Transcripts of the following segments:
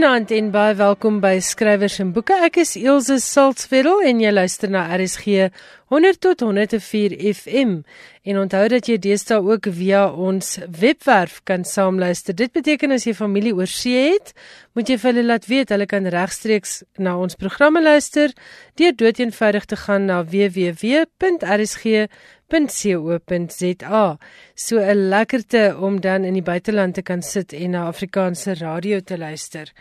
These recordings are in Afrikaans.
Goeienaand en baie welkom by Skrywers en Boeke. Ek is Elsje Saltzwedel en jy luister na RSG 100 tot 104 FM. En onthou dat jy deesdae ook via ons webwerf kan saamluister. Dit beteken as jy familie oor see het, moet jy vir hulle laat weet hulle kan regstreeks na ons programme luister deur doeteenvoudig te gaan na www.rsg www.co.za. So 'n lekkerte om dan in die buiteland te kan sit en na Afrikaanse radio te luister.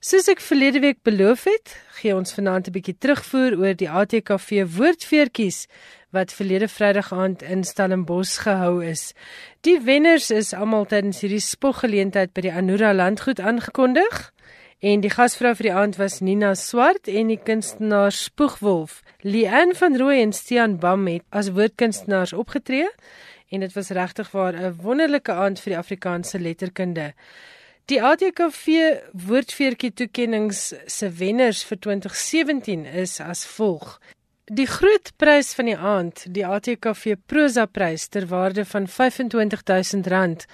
Soos ek verlede week beloof het, gee ons vanaand 'n bietjie terugvoer oor die ATKV woordfeertjies wat verlede Vrydag aand in Stellenbosch gehou is. Die wenners is almal tydens hierdie spoggeleentheid by die Anura landgoed aangekondig. En die gasvrou vir die aand was Nina Swart en die kunstenaar Spoegwolf. Lian van Rooi en Stian Bam het as woordkunstenaars opgetree en dit was regtig waar 'n wonderlike aand vir die Afrikaanse letterkunde. Die ATKV woordfeertjie toekenninge se wenners vir 2017 is as volg: Die groot prys van die aand, die ATKV Prosa Prys ter waarde van R25000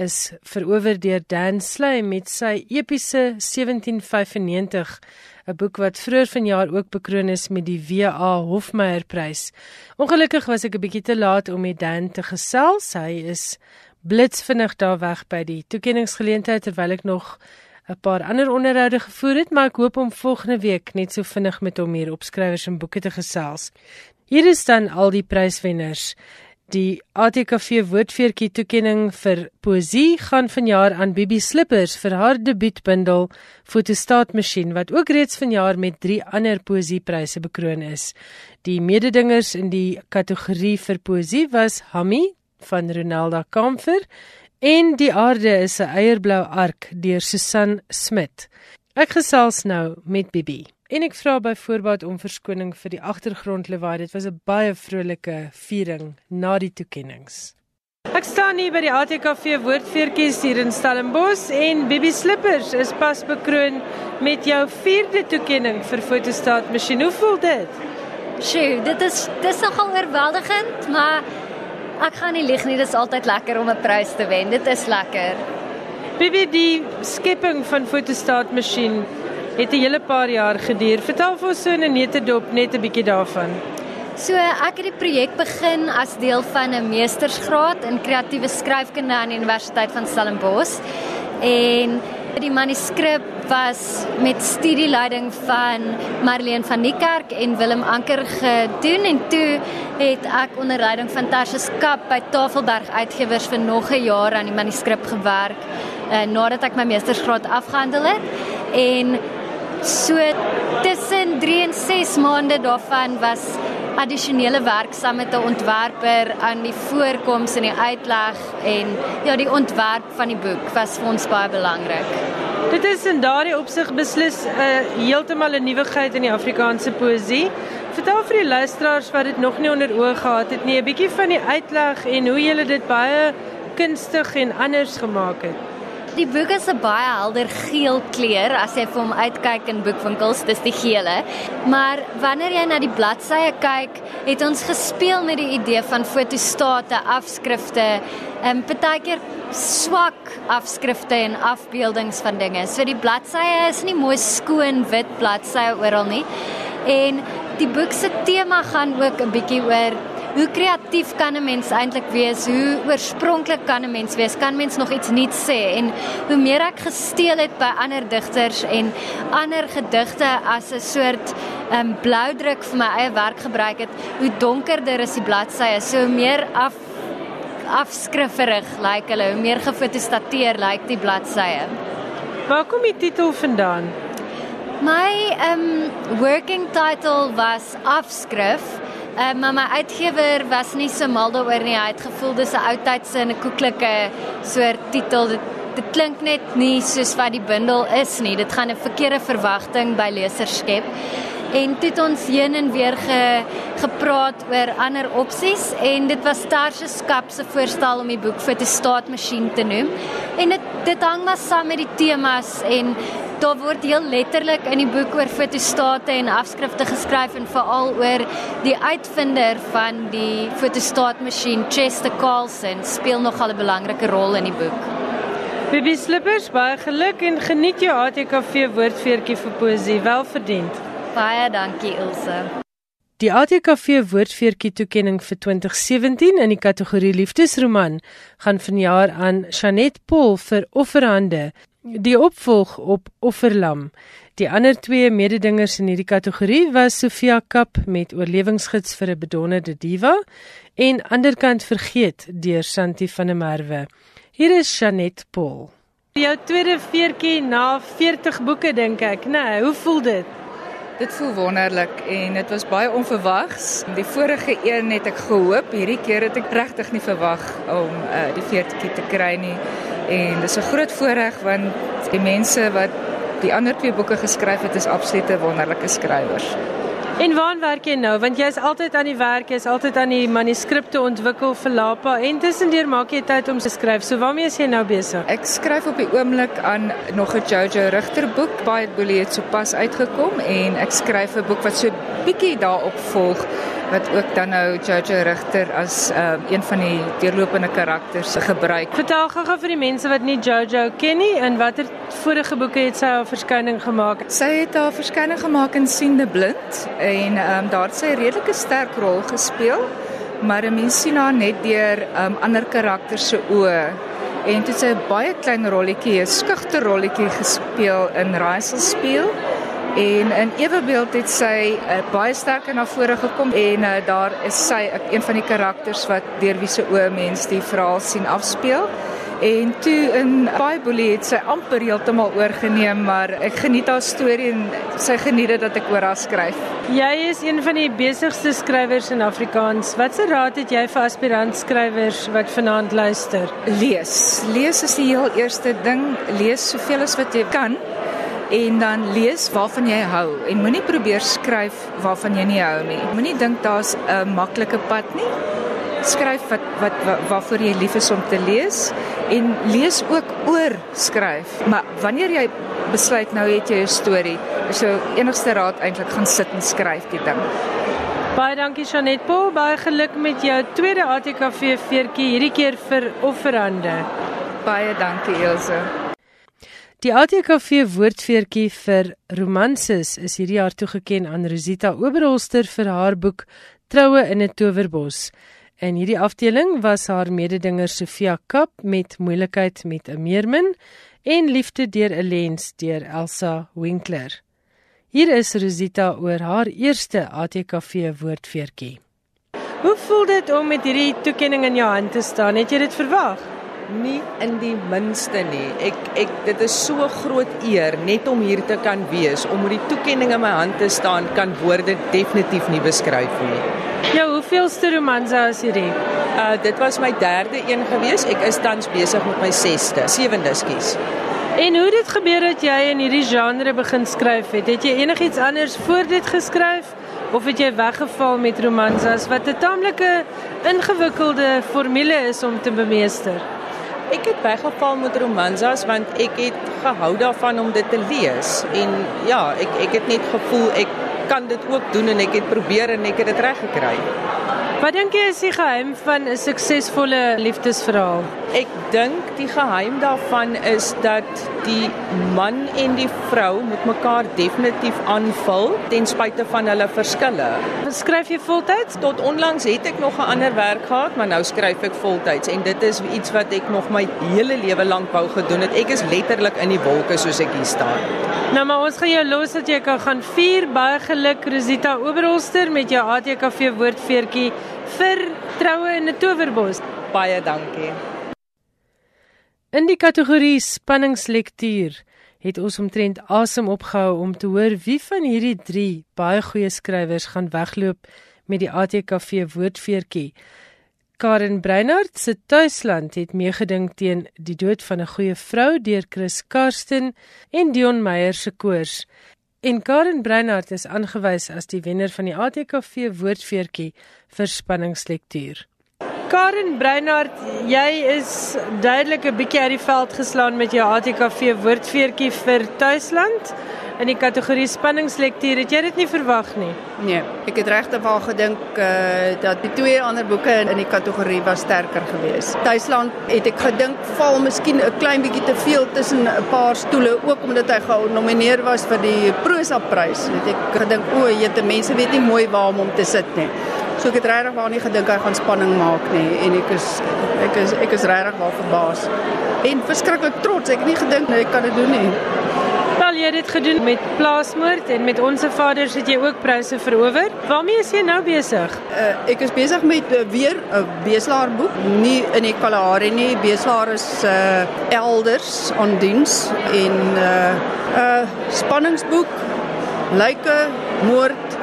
is verower deur Dan Slay met sy epiese 1795, 'n boek wat vroeër vanjaar ook bekroon is met die WA Hofmeyer Prys. Ongelukkig was ek 'n bietjie te laat om met Dan te gesels. Hy is blitsvinnig daar weg by die toekenningsgeleentheid terwyl ek nog 'n paar ander onderhoude gevoer het, maar ek hoop om volgende week net so vinnig met hom hier op skrywers en boeke te gesels. Hier is dan al die pryswenners. Die ATKV woordfeertjie toekenning vir poesie gaan vanjaar aan Bibi Slippers vir haar debuutbundel Fotostaatmasjien wat ook reeds vanjaar met 3 ander poesiepryse bekroon is. Die mededingers in die kategorie vir poesie was Hammy van Ronaldo Kamfer en Die aarde is 'n eierblou ark deur Susan Smit. Ek gesels nou met Bibi. En ek vra by voorbaat om verskoning vir die agtergrondlewaai. Dit was 'n baie vrolike viering na die toekenninge. Ek staan hier by die ATKV woordfeertjies hier in Stellenbosch en Bibi Slippers is pas bekroon met jou 4de toekenning vir fotostaat masjien. Hoe voel dit? Sjoe, dit is dis nogal oorweldigend, maar ek gaan nie lieg nie, dit is altyd lekker om 'n prys te wen. Dit is lekker. Bibi, die skepping van fotostaat masjien het 'n hele paar jaar geduur. Vertel vir ons so in 'n netedop net 'n bietjie daarvan. So ek het die projek begin as deel van 'n meestersgraad in kreatiewe skryfkunde aan die Universiteit van Stellenbosch. En die manuskrip was met studieleiding van Marlene van Niekerk en Willem Anker gedoen en toe het ek onder leiding van Tarsius Kap by Tafelberg Uitgewers vir nog 'n jaar aan die manuskrip gewerk uh, nadat ek my meestersgraad afgehandel het. En So tussen 3 en 6 maande daarvan was addisionele werk saam met 'n ontwerper aan die voorkoms en die uitleg en ja die ontwerp van die boek was vir ons baie belangrik. Dit is in daardie opsig beslis 'n uh, heeltemal 'n nuwigheid in die Afrikaanse poësie. Vertel vir die luisteraars wat dit nog nie onder oë gehad het nie, 'n bietjie van die uitleg en hoe jy dit baie kunstig en anders gemaak het. Die boek is 'n baie helder geel kleur as jy vir hom uitkyk in boekwinkels, dis die gele. Maar wanneer jy na die bladsye kyk, het ons gespeel met die idee van fotostate, afskrifte, en um, partykeer swak afskrifte en afbeeldings van dinge. So die bladsye is nie mooi skoon wit bladsye oral nie. En die boek se tema gaan ook 'n bietjie oor hoe kreatief kan 'n mens eintlik wees? Hoe oorspronklik kan 'n mens wees? Kan mens nog iets nuuts sê? En hoe meer ek gesteel het by ander digters en ander gedigte as 'n soort ehm um, bloudruk vir my eie werk gebruik het, hoe donkerder is die bladsye, so meer af afskrifferig lyk like hulle, hoe meer gefotostateer lyk like die bladsye. Waar kom die titel vandaan? My ehm um, working title was afskrif. Uh, maar my uitgewer was nie so mal daaroor nie. Hy het gevoel dis 'n ou tydse en 'n koeklike soort titel. Dit, dit klink net nie soos wat die bundel is nie. Dit gaan 'n verkeerde verwagting by lesers skep. En toe het ons heen en weer ge, gepraat oor ander opsies en dit was Tarsius Kap se voorstel om die boek vir 'n staatmasjien te noem. En dit dit hang maar saam met die temas en daar word heel letterlik in die boek oor fotostate en afskrifte geskryf en veral oor die uitvinder van die fotostaatmasjien Chester Carlson speel nogal 'n belangrike rol in die boek. Bibi Slippers, baie geluk en geniet jou ATKV woordfeertjie vir poesie, welverdiend. Baie dankie Ilse. Die ATKV woordfeertjie toekenning vir 2017 in die kategorie liefdesroman gaan vanjaar aan Chanet Paul vir Offerhande, die opvolg op Offerlam. Die ander twee mededingers in hierdie kategorie was Sofia Kap met Oorlewingsgids vir 'n bedonderde diva en Anderkant vergeet deur Santi van der Merwe. Hier is Janet Paul. Jou tweede veertjie na 40 boeke dink ek, né? Nee, hoe voel dit? Dit voel wonderlik en dit was baie onverwags. Die vorige een het ek gehoop, hierdie keer het ek regtig nie verwag om uh, die veertjie te kry nie. En dis 'n groot voorreg want die mense wat die ander twee boeke geskryf het is absolute wonderlike skrywers. En waar werk jy nou? Want jy's altyd aan die werk, jy's altyd aan die manuskripte ontwikkel vir Lapa en tussendeur maak jy tyd om te skryf. So waarmee is jy nou besig? Ek skryf op die oomblik aan nog 'n Jojo Rigter boek. Baie Boelie het sopas uitgekom en ek skryf 'n boek wat so bietjie daarop volg wat ook dan nou Jojo Rigter as uh, een van die deurlopende karakters gebruik. Vertel gou-gou vir die mense wat nie Jojo ken nie en watter vorige boeke het sy haar verskyning gemaak? Sy het haar verskyning gemaak in Siende Blind en um, daar het sy 'n redelike sterk rol gespeel, maar mense sien haar net deur um, ander karakters se oë. En dit is 'n baie klein rolletjie, 'n skugter rolletjie gespeel in Raizel speel. En in Ewebeeld het sy uh, baie sterk na vore gekom en uh, daar is sy uh, een van die karakters wat deur wie se oë mens die verhaal sien afspeel. En toe in Bybel het sy amper heeltemal oorgeneem, maar ek geniet haar storie en sy geniet dit dat ek oor haar skryf. Jy is een van die besigste skrywers in Afrikaans. Watse raad het jy vir aspirant skrywers wat vanaand luister? Lees. Lees is die heel eerste ding. Lees soveel as wat jy kan en dan lees waarvan jy hou en moenie probeer skryf waarvan jy nie hou nie. Moenie dink daar's 'n maklike pad nie. Skryf wat wat waarvoor jy lief is om te lees en lees ook oor skryf. Maar wanneer jy besluit nou het jy 'n storie, is jou enigste raad eintlik gaan sit en skryf die ding. Baie dankie Janet Paul, baie geluk met jou tweede ATKV veertjie hierdie keer vir Offerhande. Baie dankie Elsje. Die ATKV woordfeertjie vir romanses is hierdie jaar toegekend aan Rosita Oberholster vir haar boek Troue in 'n Towerbos. In hierdie afdeling was haar mededinger Sofia Kap met Moeilikheid met 'n meermin en Liefde deur 'n lens deur Elsa Winkler. Hier is Rosita oor haar eerste ATKV woordfeertjie. Hoe voel dit om met hierdie toekenning in jou hand te staan? Het jy dit verwag? Nie in die minste nie. Ek ek dit is so groot eer net om hier te kan wees, om met die toekenning in my hand te staan, kan woorde definitief nie beskryf nie. Ja, hoeveelste romanse is hierdie? Uh dit was my derde een gewees. Ek is tans besig met my 6ste, sewende skies. En hoe dit gebeur dat jy in hierdie genre begin skryf het? Het jy enigiets anders voor dit geskryf of het jy weggeval met romanses wat 'n taamlike ingewikkelde formule is om te bemeester? Ek het weggeval met romansas want ek het gehou daarvan om dit te lees. En ja, ek ek het net gevoel ek kan dit ook doen en ek het probeer en ek het dit reg gekry. Wat dink jy is die geheim van 'n suksesvolle liefdesverhaal? Ek dink die geheim daarvan is dat die man en die vrou met mekaar definitief aanvul ten spyte van hulle verskille. Skryf jy voltyds? Tot onlangs het ek nog 'n ander werk gehad, maar nou skryf ek voltyds en dit is iets wat ek nog my hele lewe lank wou gedoen het. Ek is letterlik in die wolke soos ek hier staan. Nou maar ons gaan jou los dat jy kan gaan vier baie geluk Rosita Oberholster met jou ATKV woordfeertjie vir troue in 'n towerbos. Baie dankie. In die kategorie spanningslektuur het ons omtrent asem opgehou om te hoor wie van hierdie 3 baie goeie skrywers gaan wegloop met die ATKV woordfeertjie. Karen Breinhardt se tuisland het meegedink teen die dood van 'n goeie vrou deur Chris Karsten en Dion Meyer se koors. En Karen Breinhardt is aangewys as die wenner van die ATKV woordfeertjie vir spanningslektuur. Karen Breinhardt, jy is duidelik 'n bietjie uit die veld geslaan met jou ATKV woordfeertjie vir Tuisland. In die kategorie spanningslektuur. Het jy dit nie verwag nie? Nee, ek het regtig wel gedink uh, dat die twee ander boeke in die kategorie was sterker geweest. Tuisland het ek gedink val miskien 'n klein bietjie te veel tussen 'n paar stoele ook omdat hy genomineer was vir die Prosa Prys. Het ek gedink o, jette mense weet nie mooi waar om hom te sit nie. So ek het regtig wel nie gedink hy gaan spanning maak nie en ek is ek is ek is regtig wel verbaas. En verskriklik trots. Ek het nie gedink ek kan dit doen nie. Wel jy het dit gedoen met plaasmoord en met onsse vaders het jy ook pryse verower. Waarmee is jy nou besig? Uh, ek is besig met uh, weer 'n uh, Beslaar boek, nie in die Kalahari nie. Beslaar is uh, elders aan diens en 'n uh, uh, spanningsboek, lyke, moord,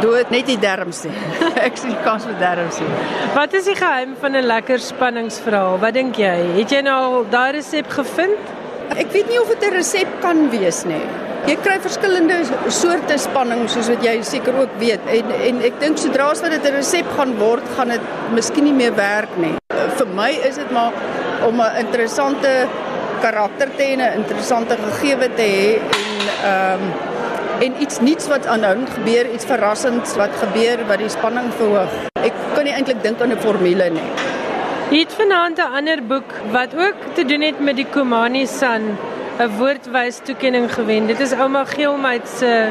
dood, net die derms nie. ek sien kans vir derms nie. Wat is die geheim van 'n lekker spanningsverhaal? Wat dink jy? Het jy nou al daai resep gevind? Ek weet nie of dit 'n resep kan wees nie. Jy kry verskillende soorte spanning soos wat jy seker ook weet en en ek dink sodra as wat dit 'n resep gaan word, gaan dit miskien nie meer werk nie. Vir my is dit maar om 'n interessante karakter te hê, 'n interessante gegewe te hê en ehm um, en iets nuuts wat aanhoudend gebeur, iets verrassends wat gebeur wat die spanning verhoog. Ek kan nie eintlik dink aan 'n formule nie. Het vanaand 'n ander boek wat ook te doen het met die Komani San, 'n woordwys toekenning gewen. Dit is ouma Geelmait se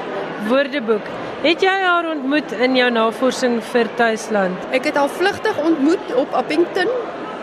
woordeboek. Het jy haar ontmoet in jou navorsing vir Tuisland? Ek het haar vlugtig ontmoet op Appington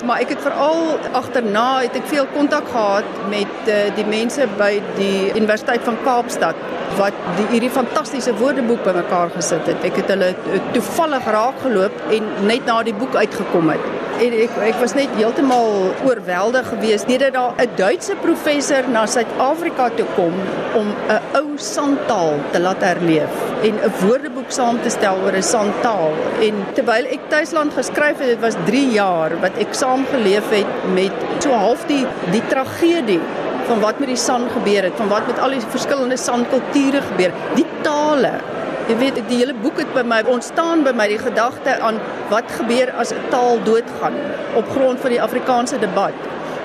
maar ek het veral agterna het ek veel kontak gehad met uh, die mense by die Universiteit van Kaapstad wat die hierdie fantastiese woordeboek bymekaar gesit het. Ek het hulle toevallig raakgeloop en net na die boek uitgekom het en ek ek was net heeltemal oorweldig geweest deurdat daar 'n Duitse professor na Suid-Afrika toe kom om 'n ou sandtaal te laat herleef en 'n woordeboek saam te stel oor 'n sandtaal. En terwyl ek tuisland geskryf het, dit was 3 jaar wat ek saam geleef het met so half die die tragedie van wat met die san gebeur het, van wat met al die verskillende sankulture gebeur, die tale Jy weet die hele boek het by my ontstaan by my die gedagte aan wat gebeur as 'n taal doodgaan op grond van die Afrikaanse debat.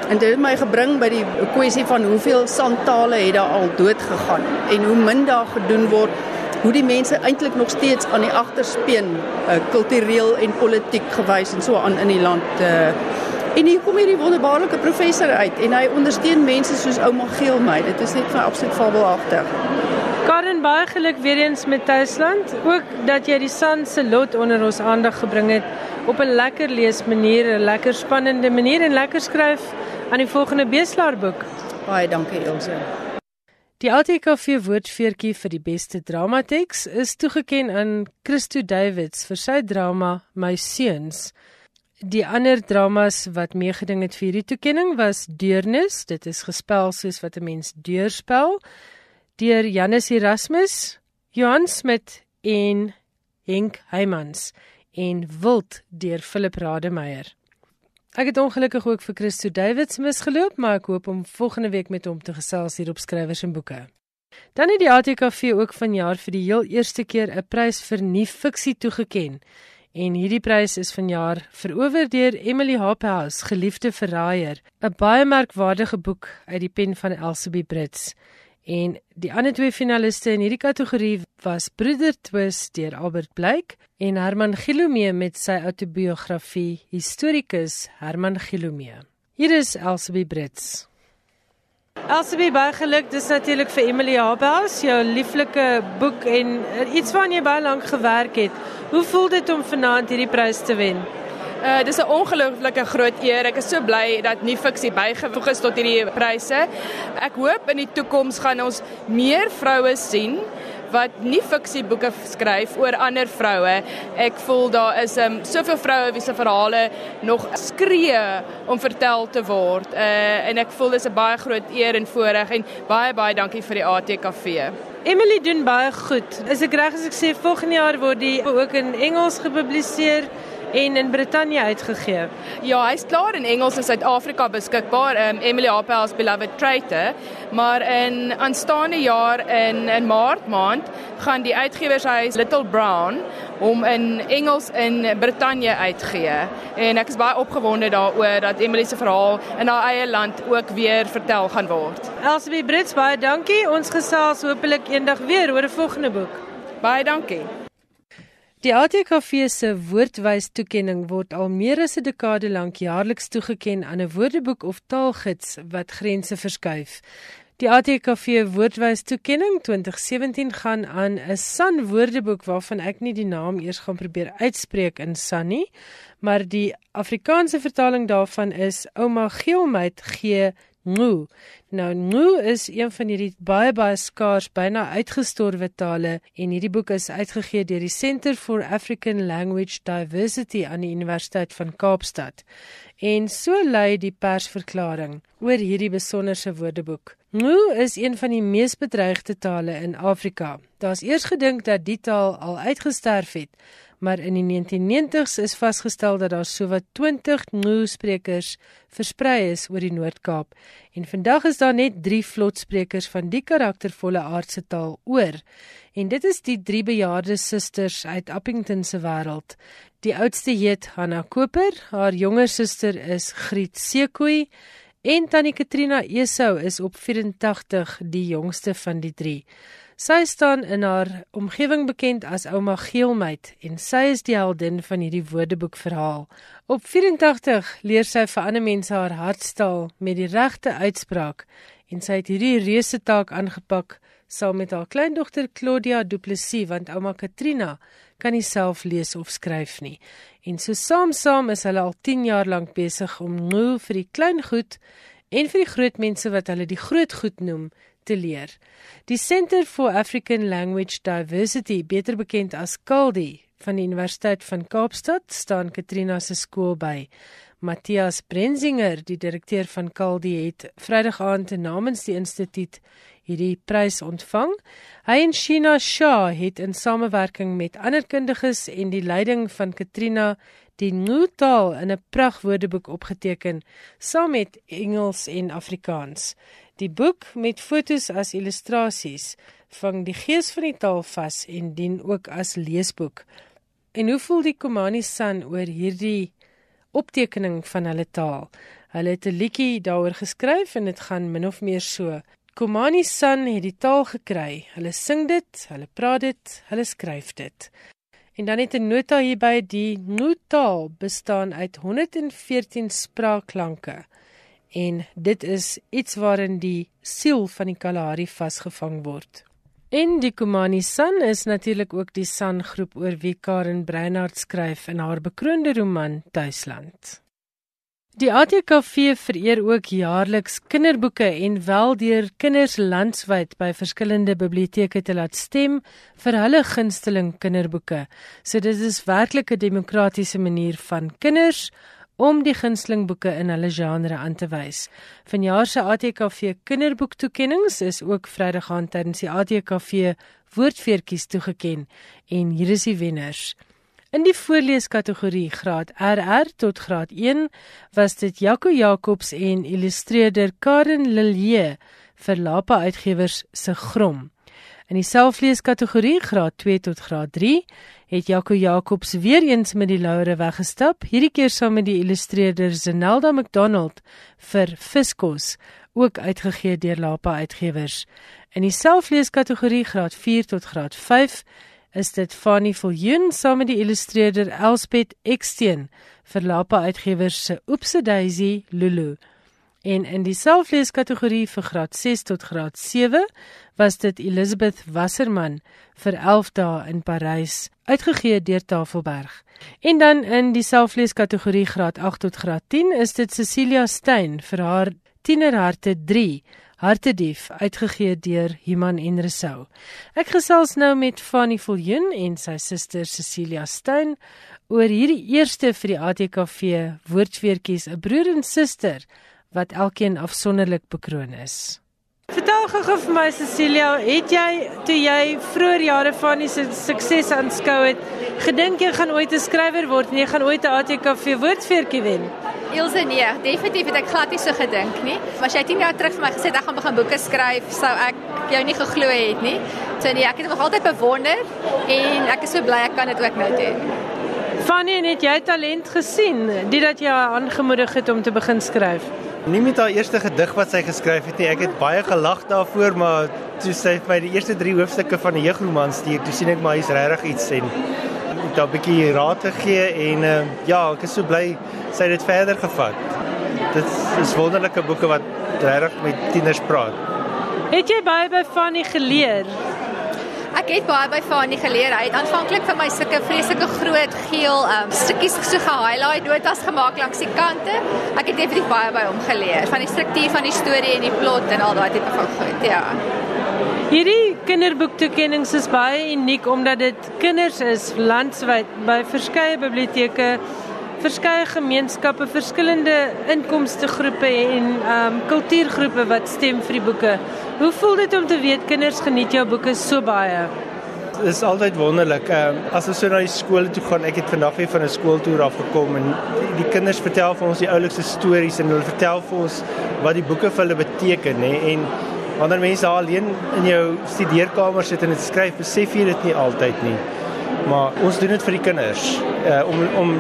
En dit het my gebring by die kwessie van hoeveel sandtale het daar al dood gegaan en hoe min daar gedoen word hoe die mense eintlik nog steeds aan die agterspeen uh, kultureel en politiek gewys en so aan in die land uh, en hier kom hierdie wonderbaarlike professor uit en hy ondersteun mense soos ouma Geel my dit is net vir absoluut fabelagtig Karen baie geluk weer eens met Tuisland. Ook dat jy die San se lot onder ons aandag gebring het op 'n lekker lees manier, 'n lekker spannende manier en lekker skryf aan die volgende Beslaar boek. Baie dankie Elsje. Die ATKV woordfeertjie vir die beste dramateks is toegekend aan Christo Davids vir sy drama My seuns. Die ander dramas wat meegeding het vir hierdie toekenning was Deurnis, dit is gespel soos wat 'n mens deurspel deur Janus Erasmus, Johan Smit en Henk Heymans en Wild deur Philip Rademeier. Ek het ongelukkig ook vir Christo Davids misgeloop, maar ek hoop om volgende week met hom te gesels hier op skrywers en boeke. Dan het die ATKV ook vanjaar vir die heel eerste keer 'n prys vir nuwe fiksie toegeken. En hierdie prys is vanjaar verower deur Emily Hophouse, Geliefde Verraaier, 'n baie merkwaardige boek uit die pen van Elsabie Brits. En die ander twee finaliste in hierdie kategorie was Broeder Twist deur Albert Blyk en Herman Gilomee met sy autobiografie Historikus Herman Gilomee. Hier is Elsabie Brits. Elsabie, baie geluk. Dis natuurlik vir Emily Habaus, jou lieflike boek en iets waaraan jy baie lank gewerk het. Hoe voel dit om vanaand hierdie prys te wen? Uh dis 'n ongelooflike groot eer. Ek is so bly dat nie fiksie bygevoeg is tot hierdie pryse. Ek hoop in die toekoms gaan ons meer vroue sien wat nie fiksieboeke skryf oor ander vroue. Ek voel daar is um soveel vroue wie se verhale nog skree om vertel te word. Uh en ek voel dis 'n baie groot eer en voorreg en baie baie dankie vir die ATKV. Emily doen baie goed. Is ek reg as ek sê volgende jaar word die ook in Engels gepubliseer? En in Brittanje uitgegee. Ja, hy's klaar in Engels in Suid-Afrika beskikbaar, um, Emily Appel's Beloved Traitor, maar in aanstaande jaar in in Maart maand gaan die uitgewershuis Little Brown hom in Engels in Brittanje uitgee. En ek is baie opgewonde daaroor dat Emily se verhaal in haar eie land ook weer vertel gaan word. Elsbie Brits, baie dankie. Ons gesels hopelik eendag weer oor 'n volgende boek. Baie dankie. Die ATKV se woordwys toekenning word al meer as 'n dekade lank jaarliks toegeken aan 'n woordeboek of taalgids wat grense verskuif. Die ATKV woordwys toekenning 2017 gaan aan 'n San woordeboek waarvan ek nie die naam eers gaan probeer uitspreek in San nie, maar die Afrikaanse vertaling daarvan is Ouma Geelmeid G Ngu. Nou Ngu is een van hierdie baie baie skaars byna uitgestorwe tale en hierdie boek is uitgegee deur die Center for African Language Diversity aan die Universiteit van Kaapstad. En so lui die persverklaring oor hierdie besonderse woordeboek. Ngu is een van die mees bedreigde tale in Afrika. Daar's eers gedink dat die taal al uitgesterf het, maar in die 1990s is vasgestel dat daar sowat 20 Ngu sprekers versprei is oor die Noord-Kaap en vandag is daar net 3 vlotsprekers van die karaktervolle aardse taal oor. En dit is die drie bejaarde susters uit Appington se wêreld. Die oudste heet Hanna Koper, haar jonger suster is Griet Sekoe en tannie Katrina Esou is op 84 die jongste van die drie. Sy staan in haar omgewing bekend as ouma Geelmeid en sy is die heldin van hierdie woordeboek verhaal. Op 84 leer sy vir ander mense haar hartstaal met die regte uitspraak en sy het hierdie reuse taak aangepak saam met haar kleindogter Claudia Du Plessis want ouma Katrina kan nie self lees of skryf nie. En so saam saam is hulle al 10 jaar lank besig om nou vir die klein goed en vir die groot mense wat hulle die groot goed noem te leer. Die Center for African Language Diversity, beter bekend as CALDI, van die Universiteit van Kaapstad, staan Katrina se skool by. Matthias Brenzinger, die direkteur van CALDI, het Vrydag aand namens die instituut hierdie prys ontvang. Hy en Sheena Shah het in samewerking met ander kundiges en die leiding van Katrina die Nutaal in 'n pragtwoordeboek opgeteken saam met Engels en Afrikaans. Die boek met fotos as illustrasies vang die gees van die taal vas en dien ook as leesboek. En hoe voel die Komani San oor hierdie optekening van hulle taal? Hulle het 'n liedjie daaroor geskryf en dit gaan min of meer so: Komani San het die taal gekry. Hulle sing dit, hulle praat dit, hulle skryf dit. En dan het 'n nota hierby die Nutaal bestaan uit 114 spraakklanke en dit is iets waarin die siel van die Kalahari vasgevang word. En die Kumani San is natuurlik ook die San groep oor wie Karen Breinhardt skryf in haar bekroonde roman Tuisland. Die ATKV vereer ook jaarliks kinderboeke en wel deur kinders landwyd by verskillende biblioteke te laat stem vir hulle gunsteling kinderboeke. So dit is werklik 'n demokratiese manier van kinders om die gunstelingboeke in hulle genre aan te wys. Vanjaar se ATKV kinderboektoekennings is ook Vrydag aan tydens die ATKV woordfeertjies toegeken en hier is die wenners. In die voorleeskategorie graad RR tot graad 1 was dit Jaco Jacobs en illustreerder Karen Lilje vir Lapa Uitgewers se Grom. In die selfleeskategorie graad 2 tot graad 3 het Jaco Jacobs weer eens met die laure weggestap, hierdie keer saam met die illustreerder Zenelda McDonald vir Fiskos, ook uitgegee deur Lapa Uitgewers. In die selfleeskategorie graad 4 tot graad 5 is dit Fanny Viljoen saam met die illustreerder Elspet Eksteen vir Lapa Uitgewers se Oepse Daisy Lulu. En in die selfleeskategorie vir graad 6 tot graad 7 was dit Elizabeth Wasserman vir 11 dae in Parys, uitgegee deur Tafelberg. En dan in die selfleeskategorie graad 8 tot graad 10 is dit Cecilia Stein vir haar Tienerharte 3, Hartedief, uitgegee deur Human en Resou. Ek gesels nou met Fanny Viljoen en sy suster Cecilia Stein oor hierdie eerste vir die ATKV woordfeertjies, 'n broer en suster wat elkeen afsonderlik bekroon is. Vertel gou vir my Cecilia, het jy toe jy vroeër jare van die sukses aanskou het, gedink jy gaan ooit 'n skrywer word en jy gaan ooit 'n ATKV woordfeertjie wen? Ilse nee, definitief het ek glad nie so gedink nie. Maar as jy 10 jaar terug vir my gesê ek gaan begin boeke skryf, sou ek jou nie geglo het nie. So nee, ek het nog altyd bewonder en ek is so bly ek kan dit ook nou doen. Fanny, het jy talent gesien dit dat jy haar aangemoedig het om te begin skryf? Nie met haar eerste gedig wat sy geskryf het nie. Ek het baie gelag daarvoor, maar toe sy vir my die eerste 3 hoofstukke van 'n jeugroman stuur, toe sien ek maar hier's regtig iets en het daar 'n bietjie raad gegee en uh, ja, ek is so bly sy het dit verder gevat. Dit is wonderlike boeke wat regtig met tieners praat. Het jy baie by Fanny geleer? Ek het baie by Fanny geleer. Hy het aanvanklik vir my sulke vreeslike groot geel um stukkies so ge-highlight notas gemaak langs die kante. Ek het definitief baie by hom geleer van die struktuur van die storie en die plot en al daai tipe van goed. Ja. Hierdie kinderboektoekennings is baie uniek omdat dit kinders is landwyd by verskeie biblioteke, verskeie gemeenskappe, verskillende inkomste groepe en ehm um, kultuurgroepe wat stem vir die boeke. Hoe voel dit om te weet kinders geniet jou boeke so baie? Dit is altyd wonderlik. Ehm as ons so na die skole toe gaan, ek het vandag weer van 'n skooltoer af gekom en die, die kinders vertel vir ons die oulikste stories en hulle vertel vir ons wat die boeke vir hulle beteken, hè, en wanneer mense alleen in jou studeerkamer sit en dit skryf, besef jy dit nie altyd nie. Maar ons doen dit vir die kinders, uh, om om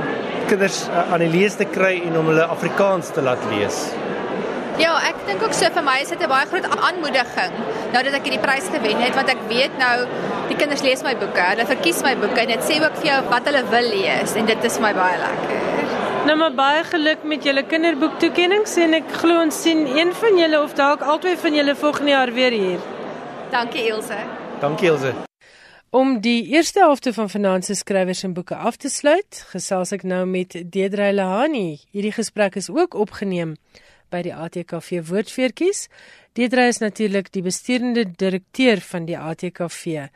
kinders uh, aan die lees te kry en om hulle Afrikaans te laat lees. Ja, ek dink ook so vir my is dit 'n baie groot aanmoediging nou dat ek hierdie prys gewen het want ek weet nou die kinders lees my boeke, hulle verkies my boeke en dit sê ook vir jou wat hulle wil lees en dit is vir my baie lekker. Nou maar baie geluk met julle kinderboektoekennings en ek glo ons sien een van julle of dalk albei van julle volgende jaar weer hier. Dankie Ilse. Dankie Ilse. Om die eerste helfte van se skrywers en boeke af te sluit, gesels ek nou met Deidre Lahani. Hierdie gesprek is ook opgeneem by die ATKV Woordfeertjies. Deidre is natuurlik die besturende direkteur van die ATKV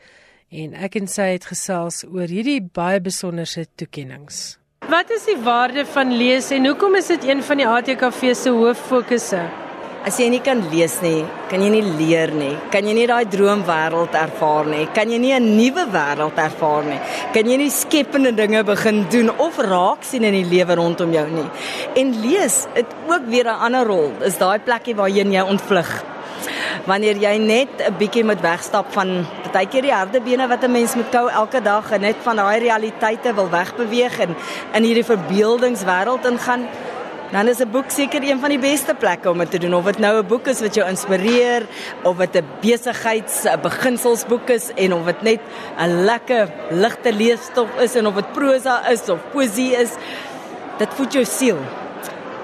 en ek en sy het gesels oor hierdie baie besonderse toekennings. Wat is die waarde van lees en hoekom is dit een van die ATKV se hooffokusse? As jy nie kan lees nie, kan jy nie leer nie. Kan jy nie daai droomwêreld ervaar nie. Kan jy nie 'n nuwe wêreld ervaar nie. Kan jy nie skepende dinge begin doen of raak sien in die lewe rondom jou nie. En lees, dit ook weer 'n ander rol. Is daai plekkie waarheen jy ontvlug wanneer jy net 'n bietjie moet wegstap van partykeer die harde bene wat 'n mens moet kou elke dag en net van daai realiteite wil wegbeweeg en in hierdie verbeeldingswêreld ingaan dan is 'n boek seker een van die beste plekke om dit te doen of dit nou 'n boek is wat jou inspireer of dit 'n besigheids 'n beginselsboek is en of dit net 'n lekker ligte leesstof is en of dit prosa is of poesie is dit voed jou siel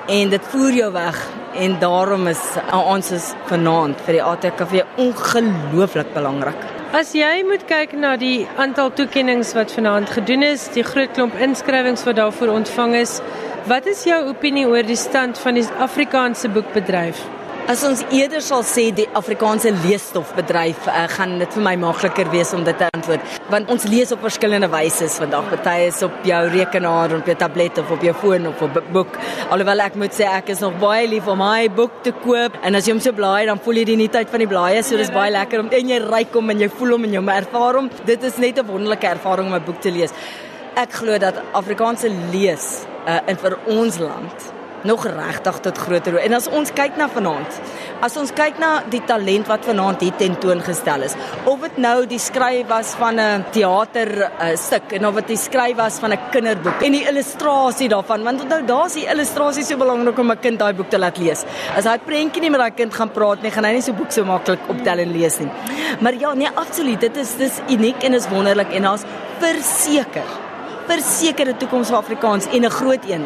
en dit voer jou weg en daarom is ons is vanaand vir die ATKV ongelooflik belangrik. As jy moet kyk na die aantal toekennings wat vanaand gedoen is, die groot klomp inskrywings wat daarvoor ontvang is, wat is jou opinie oor die stand van die Afrikaanse boekbedryf? As ons eerder sal sê die Afrikaanse leesstofbedryf, uh, gaan dit vir my makliker wees om dit te antwoord, want ons lees op verskillende wyse vandag. Party is op jou rekenaar, op jou tablet of op jou foon of op 'n boek. Alhoewel ek moet sê ek is nog baie lief om my boek te koop en as jy hom so blaai, dan voel jy die nuutheid van die blaaie, so dis baie lekker om en jy ryk hom en jy voel hom en jy ervaar hom. Dit is net 'n wonderlike ervaring om 'n boek te lees. Ek glo dat Afrikaanse lees uh, in vir ons land nog regtig tot groter. En as ons kyk na vanaand, as ons kyk na die talent wat vanaand hier tentoongestel is, of dit nou die skryf was van 'n teater uh, stuk en of dit die skryf was van 'n kinderboek en die illustrasie daarvan, want onthou daar's die illustrasie so belangrik om 'n kind daai boek te laat lees. As hy prentjie nie met daai kind gaan praat nie, gaan hy nie so boek so maklik optel en lees nie. Maar ja, nee, absoluut, dit is dis uniek en is wonderlik en daar's verseker versekerde toekoms vir Afrikaans en 'n groot een.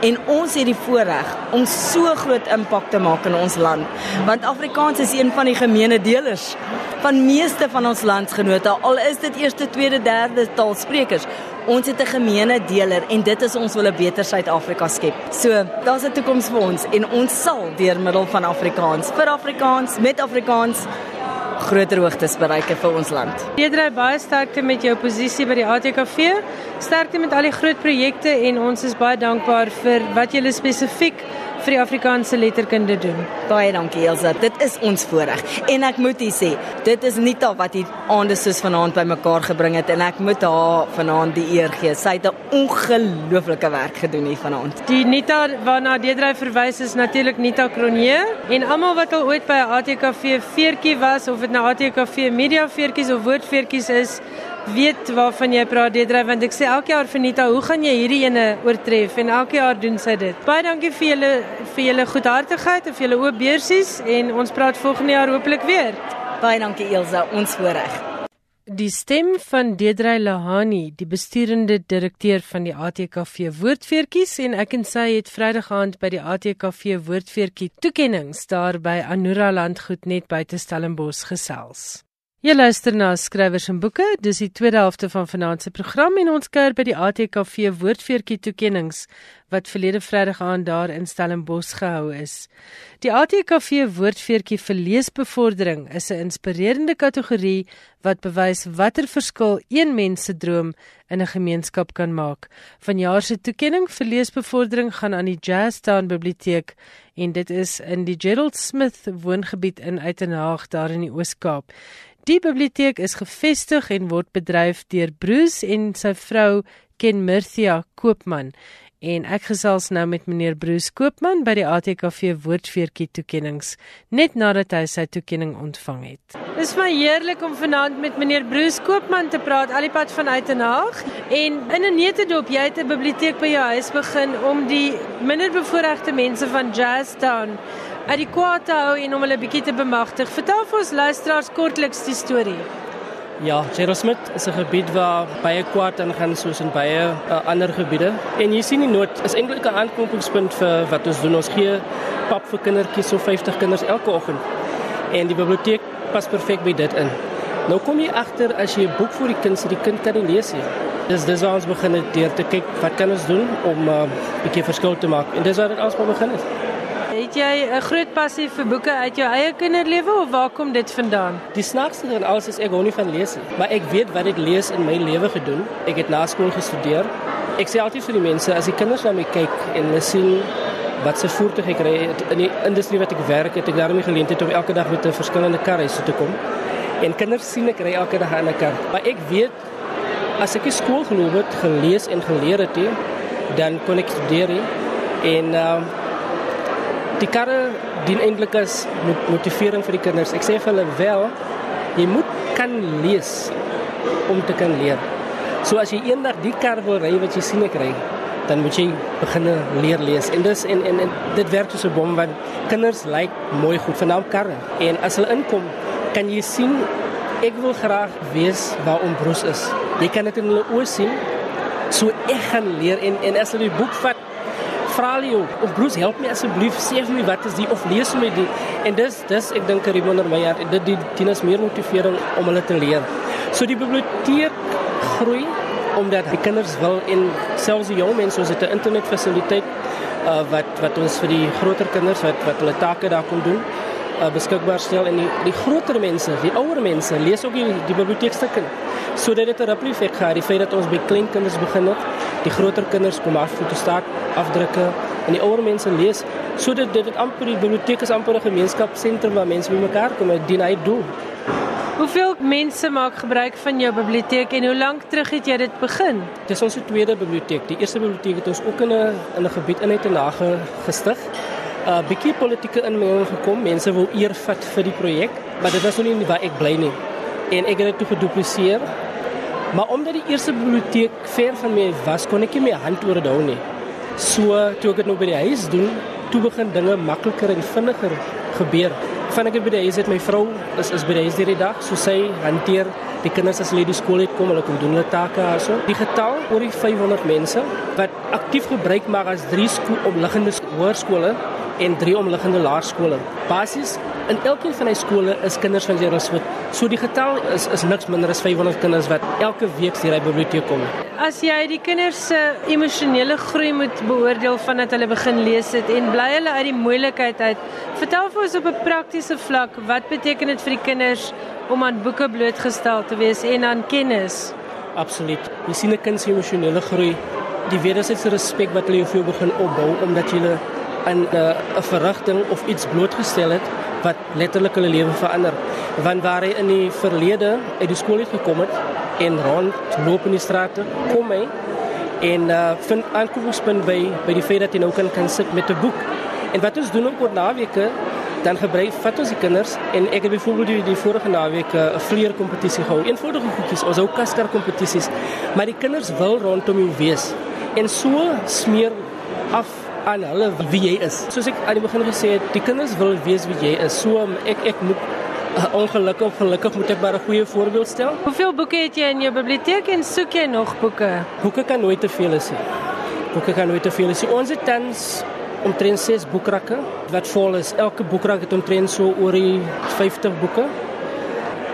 En ons het die voorreg om so groot impak te maak in ons land, want Afrikaans is een van die gemeene delers van meeste van ons landsgenote, al is dit eerste, tweede, derde taalsprekers. Ons het 'n gemeene deler en dit is ons wil 'n beter Suid-Afrika skep. So, daar's 'n toekoms vir ons en ons sal deur middel van Afrikaans vir Afrikaans met Afrikaans groter hoogtes bereik vir ons land. Pedro, baie sterkte met jou posisie by die ATKV. Sterkte met al die groot projekte en ons is baie dankbaar vir wat julle spesifiek vir die Afrikaanse letterkunde doen. Baie dankie Elsa. Dit is ons voorreg. En ek moet u sê, dit is Nita wat hier aande soos vanaand bymekaar gebring het en ek moet haar vanaand die eer gee. Sy het 'n ongelooflike werk gedoen hier vanaand. Die Nita waarna Deedrey verwys is natuurlik Nita Cronje en almal wat al ooit by 'n ATKV veertjie was of dit nou ATKV media veertjies of woordveertjies is, weet waarvan jy praat Deedrey want ek sê elke jaar vir Nita, hoe gaan jy hierdie ene oortref en elke jaar doen sy dit. Baie dankie vir julle vir julle goedhartigheid en vir julle oop beursies en ons praat volgende jaar hopelik weer. Baie dankie Elsa, ons voorreg. Die stem van Deedrey Lahani, die besturende direkteur van die ATKV Woordfeertjies en ek en sy het Vrydag aand by die ATKV Woordfeertjie toekenninge daar by Anura Landgoed net buite Stellenbosch gesels. Jy luister na skrywers en boeke. Dis die tweede helfte van vanaand se program en ons kuier by die ATKV Woordfeertjie toekenninge wat verlede Vrydag aan daar in Stellenbosch gehou is. Die ATKV Woordfeertjie vir leesbevordering is 'n inspirerende kategorie wat bewys watter verskil een mens se droom in 'n gemeenskap kan maak. Vanjaar se toekenning vir leesbevordering gaan aan die Jazztown Biblioteek en dit is in die Gerald Smith woongebied in Uitenhaag daar in die Oos-Kaap. Die biblioteek is gevestig en word bedryf deur Bruce en sy vrou Ken Murthia Koopman. En ek gesels nou met meneer Bruce Koopman by die ATKV Woordfeertjie toekenninge net nadat hy sy toekenning ontvang het. Dis my heerlik om vanaand met meneer Bruce Koopman te praat alipad vanuit Den Haag en in 'n netedop jy het 'n biblioteek by jou huis begin om die minderbevoorregte mense van Jazztown uit die kwaad te hou en om hulle bietjie te bemagtig. Vertel vir ons luisteraars kortliks die storie. Ja, Jerosmith is 'n gebied waar baie kwaad aangaan soos in baie uh, ander gebiede. En jy sien die nood is eintlik 'n aanknopingspunt vir wat ons doen. Ons gee pap vir kindertjies so 50 kinders elke oggend. En die biblioteek pas perfek by dit in. Nou kom jy agter as jy 'n boek vir die kind sit, die kind kan nie lees nie. Dis dis waar ons begin het deur te kyk wat kan ons doen om 'n uh, bietjie verskil te maak. En dis waar dit alsmaar begin het. Het jy 'n groot passie vir boeke uit jou eie kinderlewe of waar kom dit vandaan? Die snaakste en alles is ek hou nie van lees nie, maar ek weet wat ek lees in my lewe gedoen. Ek het na skool gestudeer. Ek sê altyd vir die mense as die kinders na my kyk en hulle sien wat se voertuig ek ry in die industrie wat ek werk, het ek daarmee geleentheid om elke dag met 'n verskillende kar huis toe te kom. En kinders sien ek ry elke dag 'n kar. Maar ek weet as ek skool geloop het, gelees en geleer het, dan kon ek studeer en uh, die karre dien eintlik as motivering vir die kinders. Ek sê vir hulle wel, jy moet kan lees om te kan leer. So as jy eendag die kar wil ry wat jy sien ek ry, dan moet jy begin leer lees. En dis en en, en dit werk soos 'n bom want kinders lyk like mooi goed vanaand karre. En as hulle inkom, kan jy sien ek wil graag weet waar ons broers is. Jy kan dit in hulle oë sien. So ek gaan leer en en as hulle die boek vat vra hulle jou, "Of Bruce, help my asseblief, sê vir my wat is die of lees vir my die." En dis dis ek dink my hart, dit die tieners meer motivering om hulle te leer. So die biblioteek groei omdat die kinders wil en selfs die jong mense ons het 'n internetfasiliteit uh, wat wat ons vir die groter kinders wat wat hulle take daar kon doen uh, beskikbaar stel en die die groter mense, die ouer mense lees ook die, die biblioteekstukke sodat dit 'n ripple effek gehad die feit dat ons by klein kinders begin het die groter kinders kom af foto staat afdrukke en die ouer mense lees sodat dit dit amper die biblioteek is amper 'n gemeenskapsentrum waar mense bymekaar kom en dien hy doen Hoeveel mense maak gebruik van jou biblioteek en hoe lank terug het jy dit begin? Dit is ons tweede biblioteek. Die eerste biblioteek het ons ook in 'n in 'n gebied in Uitenage gestig. 'n uh, Bietjie politieke inmenging gekom. Mense wou eer vat vir die projek, maar dit was nog nie waar ek bly nie. En ek het dit toe gedupliseer. Maar omdat die eerste biblioteek ver van my was, kon ek nie my hand oor dit hou nie. So toe ek dit nou by die huis doen, toe begin dinge makliker en vinniger gebeur van ek by die huis het my vrou is is by die huis hierdie dag so sy hanteer die kinders as hulle die skool het kom hulle kom doen hulle take daarso die getal oor die 500 mense wat aktief gebruik maak as drie skool omliggende hoërskole en drie omliggende laerskole. Basies in elkeen van die skole is kinders van Jerusalem so die getal is is niks minder as 500 kinders wat elke week hier by biblioteek kom. As jy die kinders se emosionele groei moet beoordeel vandat hulle begin lees het en bly hulle uit die moeilikheid uit vertel vir ons op 'n praktiese vlak wat beteken dit vir die kinders om aan boeke blootgestel te wees en aan kennis? Absoluut. Jy sien 'n kind se emosionele groei die wederwysige respek wat hulle vir jou begin opbou omdat jy aan eh, 'n verrigting of iets blootgestel het wat letterlik hulle lewe verander. Want waar hy in die verlede uit die skool het gekom het en rondloop in die strate, kom hy en uh, vind aanknopingspunt by by die feit dat jy nou kan kan sit met 'n boek. En wat ons doen op oor naweke, dan gebruik vat ons die kinders en ek het byvoorbeeld die, die vorige naweek uh, 'n vleer kompetisie gehou. Eenvoudige goedjies, ons hou kaskar kompetisies, maar die kinders wil rondom jou wees. En so smeer af aan hulle wie jy is. Soos ek aan die begin gesê het, die kinders wil weet wie jy is. So ek ek moet uh, ongelukkig gelukkig moet ek maar 'n goeie voorbeeld stel. Hoeveel boeke het jy in jou biblioteek en soek jy nog boeke? Boeke kan nooit te veel wees nie. Boeke kan nooit te veel wees. Ons het tans omtrent 6 boekrakke wat vol is. Elke boekrak het omtrent so oor die 50 boeke.